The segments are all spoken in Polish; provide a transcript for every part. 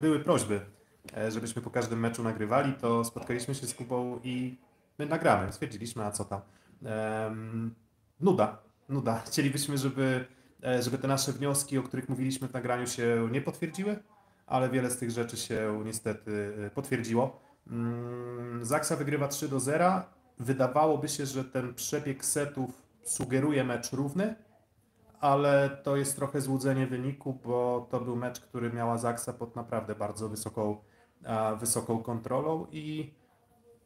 były prośby, e, żebyśmy po każdym meczu nagrywali, to spotkaliśmy się z Kubą i my nagramy. Stwierdziliśmy, a co tam. Nuda, nuda. Chcielibyśmy, żeby, e, żeby te nasze wnioski, o których mówiliśmy w nagraniu się nie potwierdziły, ale wiele z tych rzeczy się niestety e, potwierdziło. Um, Zaksa wygrywa 3 do 0. Wydawałoby się, że ten przebieg setów sugeruje mecz równy, ale to jest trochę złudzenie wyniku, bo to był mecz, który miała Zaksa pod naprawdę bardzo wysoką, wysoką kontrolą i,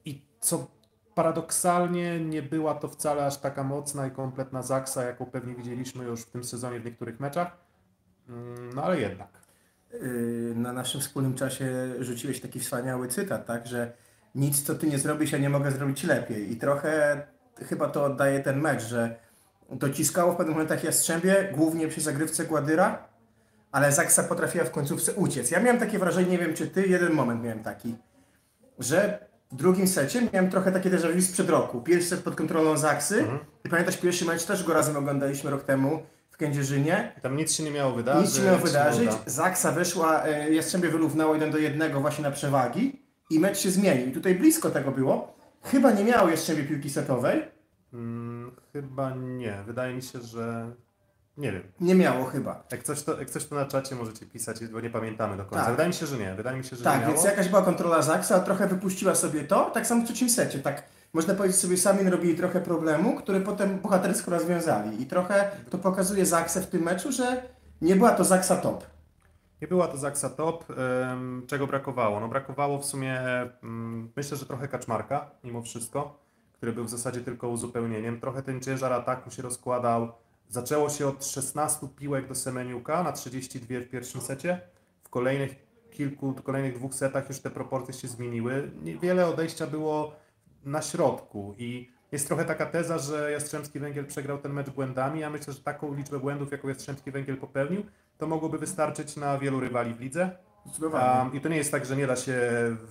i co paradoksalnie nie była to wcale aż taka mocna i kompletna Zaksa, jaką pewnie widzieliśmy już w tym sezonie w niektórych meczach, mm, no ale jednak. Yy, na naszym wspólnym czasie rzuciłeś taki wspaniały cytat, tak, że nic co ty nie zrobisz, ja nie mogę zrobić lepiej i trochę chyba to oddaje ten mecz, że dociskało w pewnych momentach Jastrzębie, głównie przy zagrywce Gładyra, ale Zaksa potrafiła w końcówce uciec. Ja miałem takie wrażenie, nie wiem czy ty, jeden moment miałem taki, że w drugim secie miałem trochę takie déjà vu sprzed roku. Pierwszy set pod kontrolą Zaksy mhm. i pamiętasz pierwszy mecz, też go razem oglądaliśmy rok temu w Kędzierzynie. Tam nic się nie miało wydarzyć. Nic się nie miało wydarzyć. Zaksa wyszła, e, Jastrzębie wyrównało 1 do 1 właśnie na przewagi i mecz się zmienił. I tutaj blisko tego było. Chyba nie miało Jastrzębie piłki setowej, Hmm, chyba nie. Wydaje mi się, że nie wiem. Nie miało chyba. Jak coś, to, jak coś to na czacie możecie pisać, bo nie pamiętamy do końca. Tak. Wydaje mi się, że nie. Wydaje mi się, że tak, nie więc jakaś była kontrola Zaksa, trochę wypuściła sobie to, tak samo w trzecim secie. Tak, można powiedzieć sobie, sami robili trochę problemu, który potem bohatersko rozwiązali. I trochę to pokazuje Zaksę w tym meczu, że nie była to Zaksa top. Nie była to Zaksa top. Czego brakowało? No brakowało w sumie, myślę, że trochę kaczmarka mimo wszystko który był w zasadzie tylko uzupełnieniem. Trochę ten ciężar ataku się rozkładał. Zaczęło się od 16 piłek do Semeniuka na 32 w pierwszym secie. W kolejnych kilku, kolejnych dwóch setach już te proporcje się zmieniły. Wiele odejścia było na środku i jest trochę taka teza, że Jastrzębski Węgiel przegrał ten mecz błędami. Ja myślę, że taką liczbę błędów, jaką Jastrzębski Węgiel popełnił, to mogłoby wystarczyć na wielu rywali w lidze. Um, I to nie jest tak, że nie da się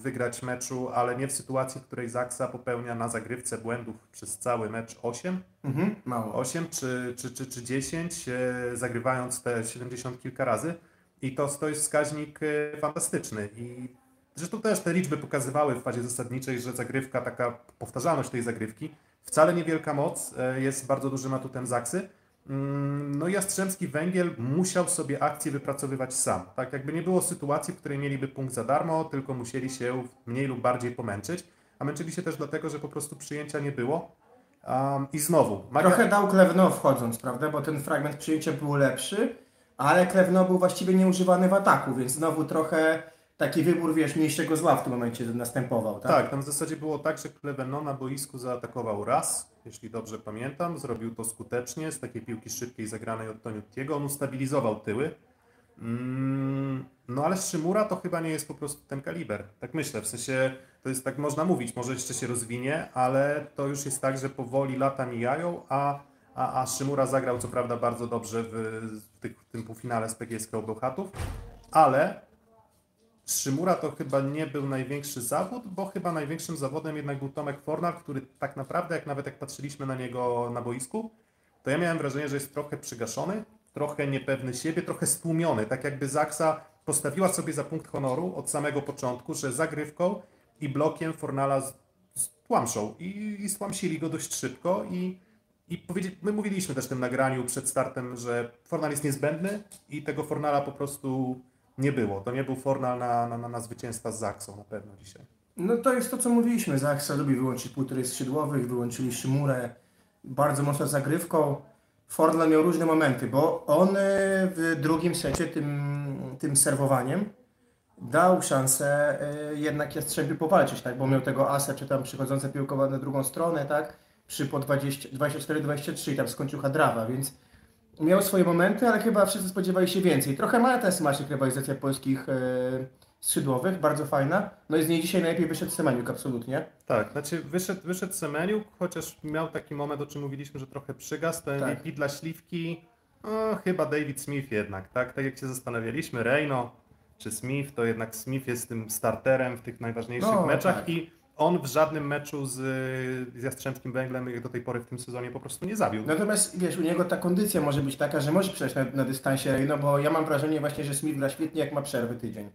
wygrać meczu, ale nie w sytuacji, w której Zaksa popełnia na zagrywce błędów przez cały mecz 8, mhm, mało. 8 czy, czy, czy, czy 10, e, zagrywając te 70 kilka razy. I to, to jest wskaźnik e, fantastyczny. I zresztą też te liczby pokazywały w fazie zasadniczej, że zagrywka, taka powtarzalność tej zagrywki, wcale niewielka moc, e, jest bardzo dużym atutem Zaksy. Mm, no Jastrzębski Węgiel musiał sobie akcję wypracowywać sam. Tak jakby nie było sytuacji, w której mieliby punkt za darmo, tylko musieli się mniej lub bardziej pomęczyć. A męczyli się też dlatego, że po prostu przyjęcia nie było. Um, I znowu. Maga... Trochę dał Klewno wchodząc, prawda? Bo ten fragment przyjęcia był lepszy, ale Klewno był właściwie nieużywany w ataku, więc znowu trochę taki wybór, wiesz, mniejszego zła w tym momencie następował, tak? Tak, tam w zasadzie było tak, że Kleweno na boisku zaatakował raz, jeśli dobrze pamiętam, zrobił to skutecznie, z takiej piłki szybkiej zagranej od Toniutiego, on ustabilizował tyły, mm, no ale Szymura to chyba nie jest po prostu ten kaliber, tak myślę, w sensie to jest tak można mówić, może jeszcze się rozwinie, ale to już jest tak, że powoli lata mijają, a, a, a Szymura zagrał co prawda bardzo dobrze w, w, tych, w tym półfinale z PGSK Bełchatów, ale Szymura to chyba nie był największy zawód, bo chyba największym zawodem jednak był Tomek Fornar, który tak naprawdę, jak nawet jak patrzyliśmy na niego na boisku, to ja miałem wrażenie, że jest trochę przygaszony, trochę niepewny siebie, trochę stłumiony, tak jakby Zaksa postawiła sobie za punkt honoru od samego początku, że zagrywką i blokiem Fornala stłamszą i, i stłamsili go dość szybko i, i my mówiliśmy też w tym nagraniu przed startem, że Fornal jest niezbędny i tego Fornala po prostu nie było. To nie był Fornal na, na, na zwycięstwa z Zaksą na pewno dzisiaj. No to jest to, co mówiliśmy. Zaksa lubi wyłączyć półtorej skrzydłowych, wyłączyli Szymurę bardzo mocno zagrywką. Fornal miał różne momenty, bo on e, w drugim secie tym, tym serwowaniem dał szansę y, jednak Jastrzębiu powalczyć, tak? bo miał tego asa, czy tam przychodzące piłkowe na drugą stronę, tak? przy po 24-23 tam skończył Hadrawa, więc miał swoje momenty, ale chyba wszyscy spodziewali się więcej. Trochę ma ten smaczek rywalizacja polskich e, skrzydłowych, bardzo fajna. No i z niej dzisiaj najlepiej wyszedł Semeniuk, absolutnie. Tak, znaczy wyszedł, wyszedł Semeniuk, chociaż miał taki moment, o czym mówiliśmy, że trochę przygasł, to MVP tak. dla Śliwki, no, chyba David Smith jednak, tak? Tak jak się zastanawialiśmy, Reino czy Smith, to jednak Smith jest tym starterem w tych najważniejszych no, meczach tak. i on w żadnym meczu z, z Jastrzębskim Węglem jak do tej pory w tym sezonie po prostu nie zabił. Natomiast wiesz, u niego ta kondycja może być taka, że może przejść na, na dystansie, no bo ja mam wrażenie właśnie, że Smith gra świetnie jak ma przerwy tydzień.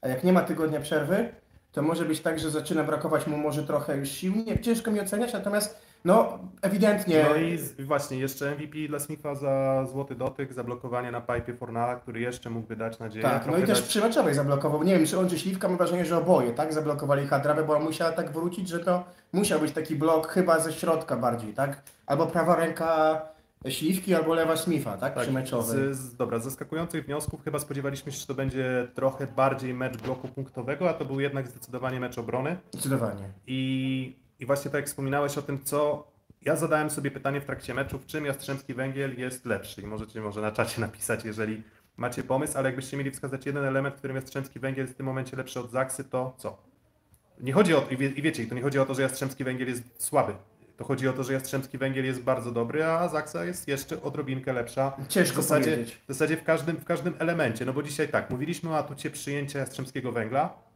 A jak nie ma tygodnia przerwy, to może być tak, że zaczyna brakować mu może trochę już sił. Nie, ciężko mi oceniać, natomiast no ewidentnie No i z- właśnie jeszcze MVP dla Smitha za złoty dotyk, za blokowanie na pipe Fornala, który jeszcze mógłby dać nadzieję. tak, no i też dać- przy meczowej zablokował. Nie wiem, czy on czy Śliwka, mam wrażenie, że oboje, tak, zablokowali Hadrawę, bo on musiał tak wrócić, że to musiał być taki blok chyba ze środka bardziej, tak? Albo prawa ręka Śliwki, albo lewa Smitha, tak, przy meczowej. z, z, dobra, z zaskakujących wniosków chyba spodziewaliśmy się, że to będzie trochę bardziej mecz bloku punktowego, a to był jednak zdecydowanie mecz obrony. Zdecydowanie. I, I właśnie tak jak wspominałeś o tym, co ja zadałem sobie pytanie w trakcie meczu, w czym Jastrzębski Węgiel jest lepszy. I możecie może na czacie napisać, jeżeli macie pomysł, ale jakbyście mieli wskazać jeden element, w którym Jastrzębski Węgiel jest w tym momencie lepszy od Zaksy, to co? Nie chodzi o to, i wie- i wiecie, to nie chodzi o to, że Jastrzębski Węgiel jest słaby. To chodzi o to, że Jastrzębski Węgiel jest bardzo dobry, a Zaksa jest jeszcze odrobinkę lepsza. Ciężko w zasadzie, powiedzieć. w zasadzie w każdym, w każdym elemencie. No bo dzisiaj tak, mówiliśmy o atucie przyjęcia Jastrzębskiego Węgla.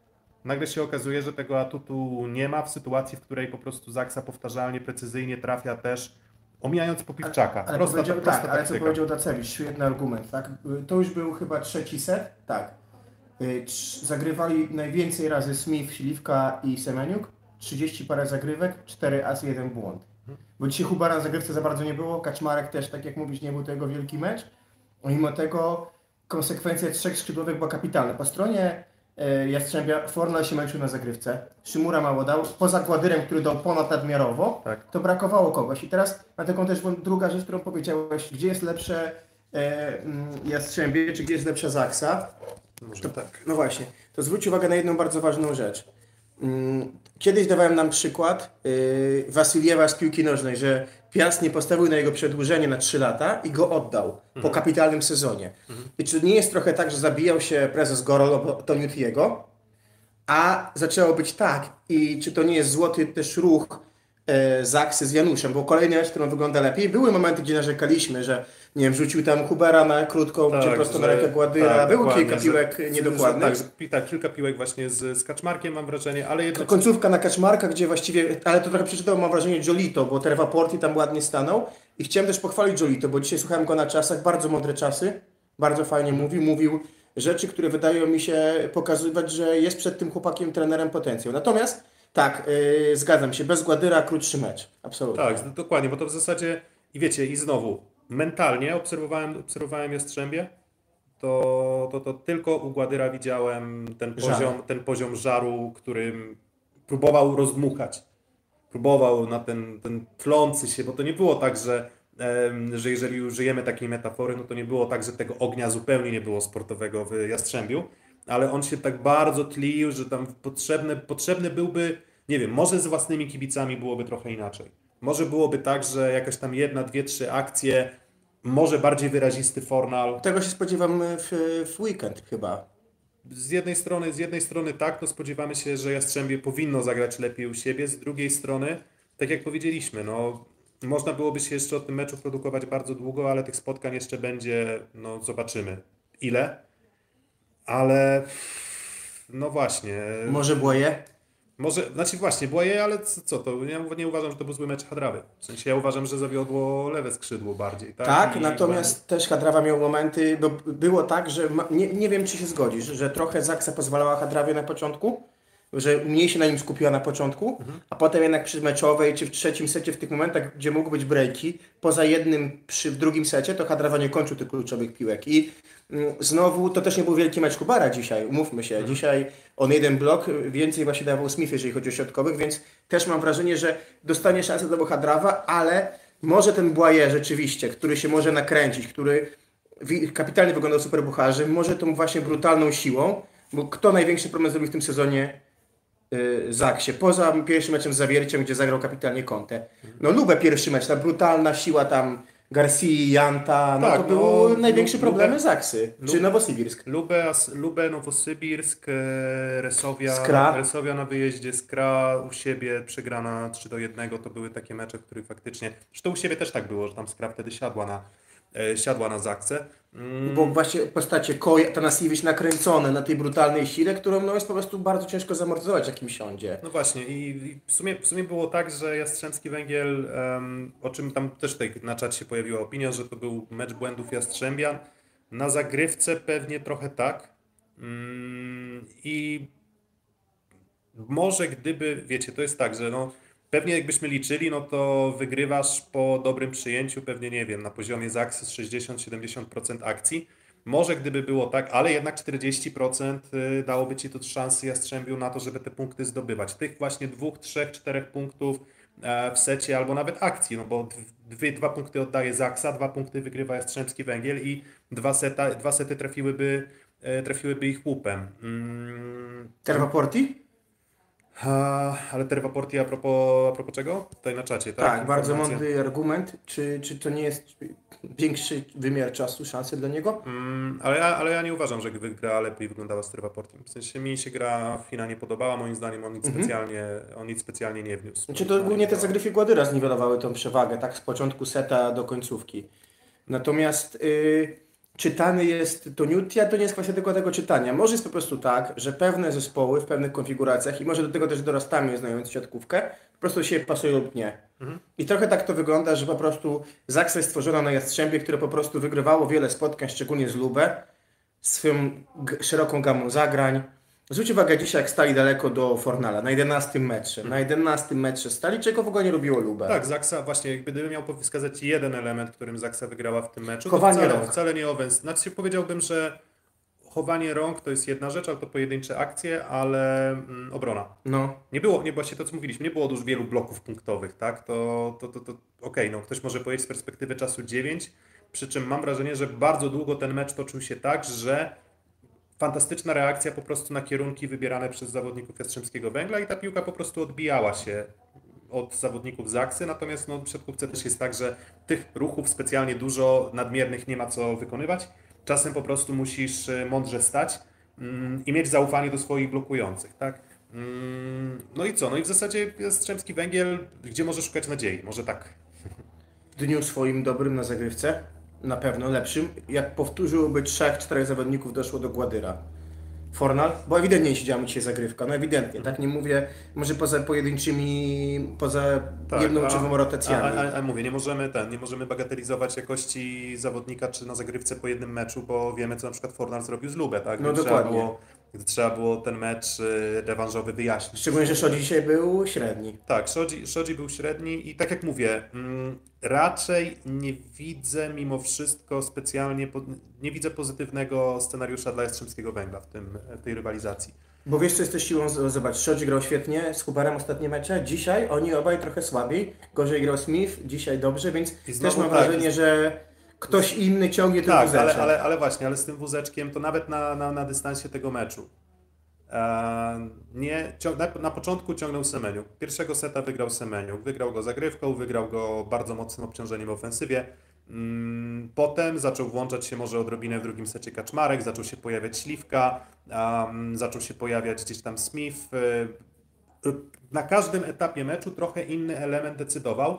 Nagle się okazuje, że tego atutu nie ma w sytuacji, w której po prostu Zaksa powtarzalnie, precyzyjnie trafia też, omijając Popiwczaka. Ale prosta, powiedział, prosta tak, ale co powiedział Dacewicz, świetny argument, tak? To już był chyba trzeci set, tak. Y, Zagrywali najwięcej razy Smith, Śliwka i Semeniuk, 30 parę zagrywek, 4 as, 1 błąd. Bo dzisiaj Hubara na zagrywce za bardzo nie było, Kaczmarek też, tak jak mówisz, nie był to jego wielki mecz. Mimo tego konsekwencja trzech skrzydłowych była kapitalna. Po stronie Jastrzębia Fornal się męczył na zagrywce, Szymura mało dał, poza Gładyrem, który dał ponad nadmiarowo, Tak. to brakowało kogoś. I teraz na taką też druga rzecz, którą powiedziałeś, gdzie jest lepsze e, mm, Jastrzębie, czy gdzie jest lepsza Zaksa? Może tak. No właśnie, to zwróć uwagę na jedną bardzo ważną rzecz. Mm, Kiedyś dawałem nam przykład yy, Wasiliewa z piłki nożnej, że Piast nie postawił na jego przedłużenie na 3 lata i go oddał po kapitalnym sezonie. I czy nie jest trochę tak, że zabijał się prezes Gorol o Toniutiego, a zaczęło być tak i czy to nie jest złoty też ruch Zaksy z Januszem, bo kolejny mecz, którą wygląda lepiej. Były momenty, gdzie narzekaliśmy, że nie wiem, rzucił tam Hubera na krótką, czy prosto na rękę Gładyra. tak, Było kilka piłek że- niedokładnych. Tak, że tak, kilka piłek właśnie z, z Kaczmarkiem mam wrażenie, ale jednocześnie... Końcówka na Kaczmarka, gdzie właściwie, ale to trochę przeczytał, mam wrażenie, Jolito, bo Terwa Porti tam ładnie stanął. I chciałem też pochwalić Jolito, bo dzisiaj słuchałem go na czasach, bardzo mądre czasy, bardzo fajnie mówił, mówił rzeczy, które wydają mi się pokazywać, że jest przed tym chłopakiem trenerem potencjał. Natomiast tak, yy, zgadzam się, bez Gładyra krótszy mecz, absolutnie. Tak, dokładnie, bo to w zasadzie, i wiecie, i znowu, mentalnie obserwowałem, obserwowałem Jastrzębie, to, to, to tylko u Gładyra widziałem ten Żar. poziom, ten poziom żaru, którym próbował rozdmuchać. Próbował na ten, ten tlący się, bo to nie było tak, że, że jeżeli użyjemy takiej metafory, no to nie było tak, że tego ognia zupełnie nie było sportowego w Jastrzębiu, ale on się tak bardzo tlił, że tam potrzebny, potrzebny byłby, nie wiem, może z własnymi kibicami byłoby trochę inaczej. Może byłoby tak, że jakaś tam jedna, dwie, trzy akcje, może bardziej wyrazisty Fornal. Tego się spodziewam w, w weekend chyba. Z jednej strony, z jednej strony tak, to spodziewamy się, że Jastrzębie powinno zagrać lepiej u siebie, z drugiej strony, tak jak powiedzieliśmy, no można byłoby się jeszcze o tym meczu produkować bardzo długo, ale tych spotkań jeszcze będzie, no zobaczymy ile, ale no właśnie, Może Błoje? może, znaczy właśnie, Błaje, ale co, to, ja nie uważam, że to był zły mecz Hadrawy, w sensie ja uważam, że zawiodło lewe skrzydło bardziej, tak? Tak, I- natomiast też Hadrawa miał momenty, bo było tak, że ma, nie, nie wiem czy się zgodzisz, że trochę Zaksa pozwalała Hadrawie na początku, że mniej się na nim skupiła na początku, a potem jednak przy meczowej czy w trzecim secie, w tych momentach, gdzie mogły być breaki, poza jednym przy w drugim secie, to Hadrawa nie kończył tych kluczowych piłek. I mm, znowu to też nie był wielki mecz Kubara dzisiaj, umówmy się. Dzisiaj on jeden blok, więcej właśnie dawał Smith, jeżeli chodzi o środkowych, więc też mam wrażenie, że dostanie szansę do Hadrawa, ale może ten Błaje rzeczywiście, który się może nakręcić, który kapitalnie wyglądał super bucharzy, może tą właśnie brutalną siłą, bo kto największy problem zrobił w tym sezonie Zaksie, poza pierwszym meczem z Zawierciem, gdzie zagrał kapitalnie Kontę. No Lubę pierwszy mecz, ta brutalna siła tam Garcia, Janta, no Tak, to no, były największe Lubę- problemy Zaksy, czy Lubę- Nowosibirsk. Lubę, Lubę Nowosybirsk, Resowia, Skra. Resowia na wyjeździe, Skra u siebie przegrana 3 do 1, to były takie mecze, w których faktycznie, zresztą u siebie też tak było, że tam Skra wtedy siadła na, siadła na Zakce. Mm, Bo właśnie postacie Koja, Tanasiewicz nakręcone na tej brutalnej sile, którą no, jest po prostu bardzo ciężko zamortyzować, jakim siądzie. No właśnie i, i w, sumie, w sumie było tak, że Jastrzębski Węgiel, em, o czym tam też tutaj na czacie się pojawiła opinia, że to był mecz błędów Jastrzębian. Na zagrywce pewnie trochę tak, Mm, I może gdyby, wiecie, to jest tak, że no, pewnie jakbyśmy liczyli, no to wygrywasz po dobrym przyjęciu, pewnie nie wiem, na poziomie Zaxy 60-70% akcji. Może gdyby było tak, ale jednak 40% y, dałoby ci to szansy Jastrzębiu na to, żeby te punkty zdobywać. Tych właśnie dwóch, trzech, czterech punktów e, w secie albo nawet akcji, no bo dwie, dwa punkty oddaje Zaksa, dwa punkty wygrywa Jastrzębski Węgiel i dwa, seta, dwa sety trafiłyby, e, trafiłyby ich łupem. Mm. Ale Terwaporti a propos, a propos czego? Tutaj na czacie, tak? Tak, bardzo mądry argument. Czy, czy to nie jest większy wymiar czasu, szansy dla niego? Mm, ale, ja, ale ja nie uważam, że gra lepiej wyglądała z Terwaportem. W sensie mi się gra Fina nie podobała, moim zdaniem on nic, mhm. specjalnie, on nic specjalnie nie wniósł. Znaczy to głównie te zagrywki Gładyra zniwelowały tą przewagę, tak z początku seta do końcówki. Natomiast... Yy czytany jest to Nutia, to nie jest kwestia tego czytania. Może jest po prostu tak, że pewne zespoły w pewnych konfiguracjach i może do tego też dorastamy znając siatkówkę, po prostu się pasują lub nie. Mhm. I trochę tak to wygląda, że po prostu Zaksa jest stworzona na Jastrzębie, które po prostu wygrywało wiele spotkań, szczególnie z Lubę, swoją szeroką gamą zagrań, Zwróć uwagę dzisiaj, jak stali daleko do Fornala, na 11 metrze. Na 11 metrze stali, czego w ogóle nie lubiło Lubę. Tak, Zaksa, właśnie, gdybym miał wskazać jeden element, którym Zaksa wygrała w tym meczu, chowanie to wcale, rąk. wcale nie Owens. Znaczy powiedziałbym, że chowanie rąk to jest jedna rzecz, ale to pojedyncze akcje, ale mm, obrona. No. Nie było, nie właśnie to co mówiliśmy, nie było już wielu bloków punktowych, tak? To, to, to, to okej, okay, no ktoś może powiedzieć z perspektywy czasu 9, przy czym mam wrażenie, że bardzo długo ten mecz toczył się tak, że fantastyczna reakcja po prostu na kierunki wybierane przez zawodników Jastrzębskiego Węgla i ta piłka po prostu odbijała się od zawodników Zaksy, natomiast no, w siatkówce też jest tak, że tych ruchów specjalnie dużo nadmiernych nie ma co wykonywać. Czasem po prostu musisz e, mądrze stać mm, i mieć zaufanie do swoich blokujących, tak? Mm, no i co? No i w zasadzie Jastrzębski Węgiel, gdzie może szukać nadziei? Może tak. W dniu swoim dobrym na zagrywce na pewno lepszym, jak powtórzyłoby trzech, czterech zawodników doszło do Gładyra. Fornal, bo ewidentnie siedziała dzisiaj zagrywka, no ewidentnie, tak nie mówię, może poza pojedynczymi, poza tak, jedną czy dwoma rotacjami. A, a, a, mówię, nie możemy ten, nie możemy bagatelizować jakości zawodnika czy na zagrywce po jednym meczu, bo wiemy co na przykład Fornal zrobił z Lubę, tak? No dokładnie. Było gdy trzeba było ten mecz y, rewanżowy wyjaśnić. Szczególnie, że Szodzi dzisiaj był średni. Tak, Szodzi, Szodzi był średni i tak jak mówię, mm, raczej nie widzę mimo wszystko specjalnie, nie widzę pozytywnego scenariusza dla Jastrzębskiego Węgla w, tym, w tej rywalizacji. Bo wiesz, co jest też siłą, zobacz, Szodzi grał świetnie z Huberem ostatnie mecze, dzisiaj oni obaj trochę słabiej, gorzej grał Smith, dzisiaj dobrze, więc też mam tak, wrażenie, że ktoś inny ciągnie ten tak, wózeczek. Ale, ale, ale właśnie, ale z tym wózeczkiem to nawet na, na, na dystansie tego meczu. E, nie, na, na, początku ciągnął Semeniu. Pierwszego seta wygrał Semeniu. Wygrał go zagrywką, wygrał go bardzo mocnym obciążeniem w ofensywie. Mm, potem zaczął włączać się może odrobinę w drugim secie Kaczmarek, zaczął się pojawiać Śliwka, um, zaczął się pojawiać gdzieś tam Smith. E, na każdym etapie meczu trochę inny element decydował.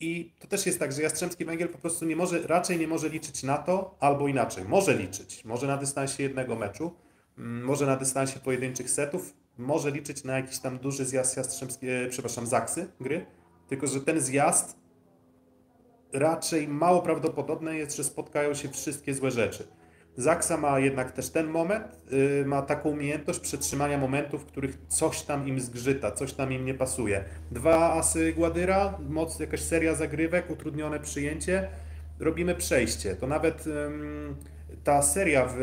I to też jest tak, że Jastrzębski Węgiel po prostu nie może, raczej nie może liczyć na to, albo inaczej. Może liczyć, może na dystansie jednego meczu, mm, może na dystansie pojedynczych setów, może liczyć na jakiś tam duży zjazd Jastrzębskie, przepraszam, Zaksy gry, tylko że ten zjazd raczej mało prawdopodobne jest, że spotkają się wszystkie złe rzeczy. Zaksa ma jednak też ten moment, yy, ma taką umiejętność przetrzymania momentów, w których coś tam im zgrzyta, coś tam im nie pasuje. Dwa asy Gładyra, moc, jakaś seria zagrywek, utrudnione przyjęcie, robimy przejście. To nawet yy, ta seria w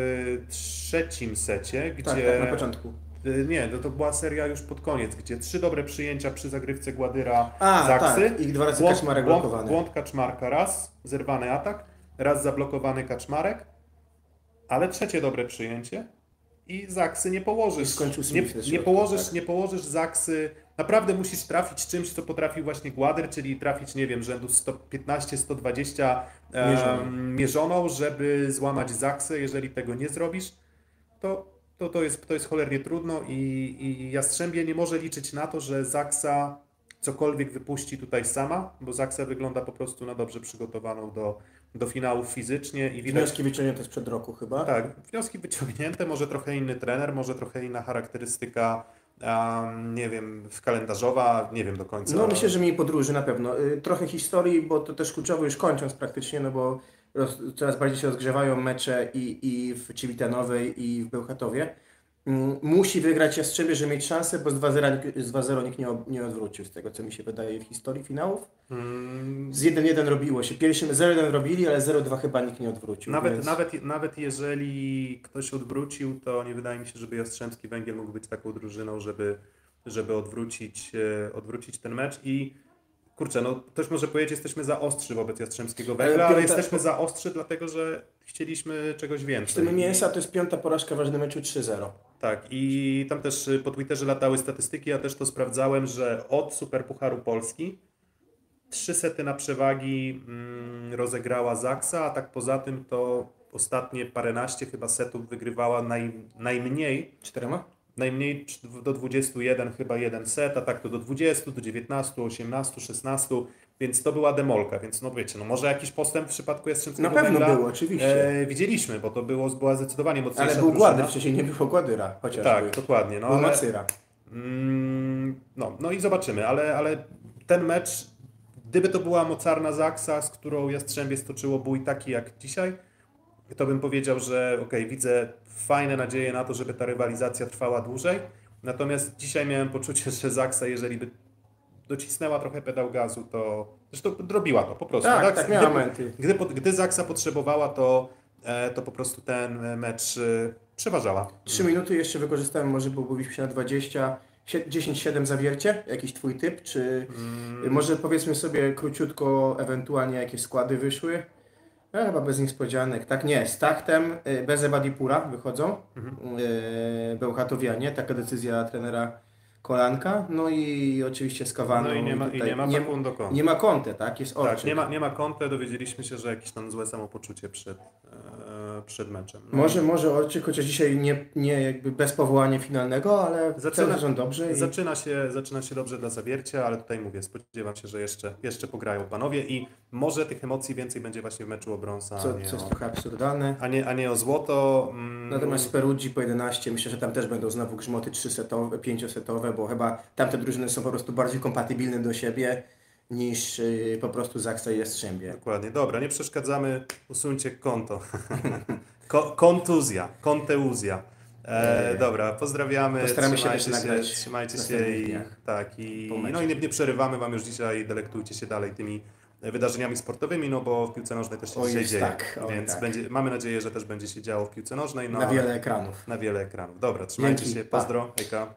trzecim secie, gdzie... Tak, tak na początku. Yy, nie, to, to była seria już pod koniec, gdzie trzy dobre przyjęcia przy zagrywce Gładyra A, Zaksy. Tak. I dwa razy błąd, Kaczmarek blokowany. Błąd Kaczmarka raz, zerwany atak, raz zablokowany Kaczmarek ale trzecie dobre przyjęcie i Zaksy nie położysz. Nie, nie, położysz, tak? nie położysz Zaksy. Naprawdę musisz trafić czymś, co potrafił właśnie Gładyr, czyli trafić, nie wiem, rzędu 115-120 um, mierzoną, żeby złamać Zaksy. Jeżeli tego nie zrobisz, to, to, to, jest, to jest cholernie trudno i, i Jastrzębie nie może liczyć na to, że Zaksa cokolwiek wypuści tutaj sama, bo Zaksa wygląda po prostu na dobrze przygotowaną do, do finałów fizycznie. I widać... Wnioski wyciągnięte sprzed roku chyba? Tak, wnioski wyciągnięte, może trochę inny trener, może trochę inna charakterystyka, um, nie wiem, kalendarzowa, nie wiem do końca. No myślę, że mniej podróży na pewno. Y, trochę historii, bo to też kluczowe już kończąc praktycznie, no bo roz, coraz bardziej się rozgrzewają mecze i, i w Civitanowej i w Bełchatowie. Mm, Musi wygrać Jastrzębie, żeby mieć szansę, bo z 2-0 nikt- z 2-0 nikt nie, nie odwrócił z tego, co mi się wydaje w historii finałów. Mm, Z 1-1 robiło się. Pierwszym 0-1 robili, ale 0-2 chyba nikt nie odwrócił. Nawet, więc... nawet, nawet jeżeli ktoś odwrócił, to nie wydaje mi się, żeby Jastrzębski Węgiel mógł być taką drużyną, żeby, żeby odwrócić, e, odwrócić ten mecz i kurczę, no ktoś może powiedzieć, jesteśmy za ostrzy wobec Jastrzębskiego Węgla, Ale ale, piąta- jesteśmy za ostrzy dlatego, że chcieliśmy czegoś Z więcej. tym mięsa to jest piąta porażka w ważnym meczu 3-0. Tak, i tam też y, po Twitterze latały statystyki, ja też to sprawdzałem, że od Superpucharu Polski trzy sety na przewagi mm, rozegrała Zaksa, a tak poza tym to ostatnie paręnaście chyba setów wygrywała naj, najmniej, Czterema? najmniej do 21 chyba jeden set, a tak to do 20, do 19, 18, 16, więc to była demolka, więc no wiecie, no może jakiś postęp w przypadku Jastrzębskiego Na pewno Węgla było, oczywiście. e, widzieliśmy, bo to było, była zdecydowanie mocniejsza ale był drużyna. Gładyr, wcześniej nie było Gładyra, chociażby. Tak, dokładnie. No, był ale. Mm, No, no i zobaczymy, ale, ale ten mecz, gdyby to była mocarna Zaksa, z którą Jastrzębie stoczyło bój taki jak dzisiaj, to bym powiedział, że okej, widzę fajne nadzieje na to, żeby ta rywalizacja trwała dłużej. Natomiast dzisiaj miałem poczucie, że Zaksa, jeżeli by docisnęła trochę pedał gazu, to zresztą robiła to po prostu. Tak, tak, miała gdy, gdy, gdy Zaksa potrzebowała, to, e, to po prostu ten e, mecz e, przeważała. Trzy minuty jeszcze wykorzystałem, może byłbyś się na 20. Sie- 10-7 zawiercie? Jakiś twój typ? Czy Mm. może powiedzmy sobie króciutko, ewentualnie jakie składy wyszły? No, chyba bez niespodzianek. Tak, nie, z Tachtem, bez Ebadipura wychodzą. Mhm. Bełchatowianie, taka decyzja trenera Kolanka. No i oczywiście z Kawaną. No i nie ma, i tutaj nie ma nie, nie ma Conte, tak? Jest Orczyk. Tak, nie ma, nie ma Conte, dowiedzieliśmy się, że jakieś tam złe samopoczucie przed, e, przed meczem. No Może, może Orczyk, chociaż dzisiaj nie, nie jakby bez powołania finalnego, ale Zaczyna- są dobrze. I... Zaczyna się, zaczyna się dobrze dla Zawiercia, ale tutaj mówię, spodziewam się, że jeszcze, jeszcze pograją panowie i może tych emocji więcej będzie właśnie w meczu o brąz, a, Co, co jest trochę absurdalne. a, nie, a nie o złoto. Mm, Natomiast Peruggi po 11, myślę, że tam też będą znowu grzmoty 3-setowe, 5-setowe, bo chyba tamte drużyny są po prostu bardziej kompatybilne do siebie niż yy, po prostu Zaksa i Jastrzębie. Dokładnie, dobra, nie przeszkadzamy, usuńcie konto. Ko, kontuzja, konteuzja. E, Eee. dobra, pozdrawiamy, Postaramy się trzymajcie się, nagrać trzymajcie się i dniach. tak i no i nie, nie przerywamy wam już dzisiaj, delektujcie się dalej tymi wydarzeniami sportowymi, no bo w piłce nożnej też się jest dzieje, tak, oj, więc tak. będzie, mamy nadzieję, że też będzie się działo w piłce nożnej, no Na wiele ekranów. na wiele ekranów. Dobra, trzymajcie Dzięki, się, pa. pozdro, hejka.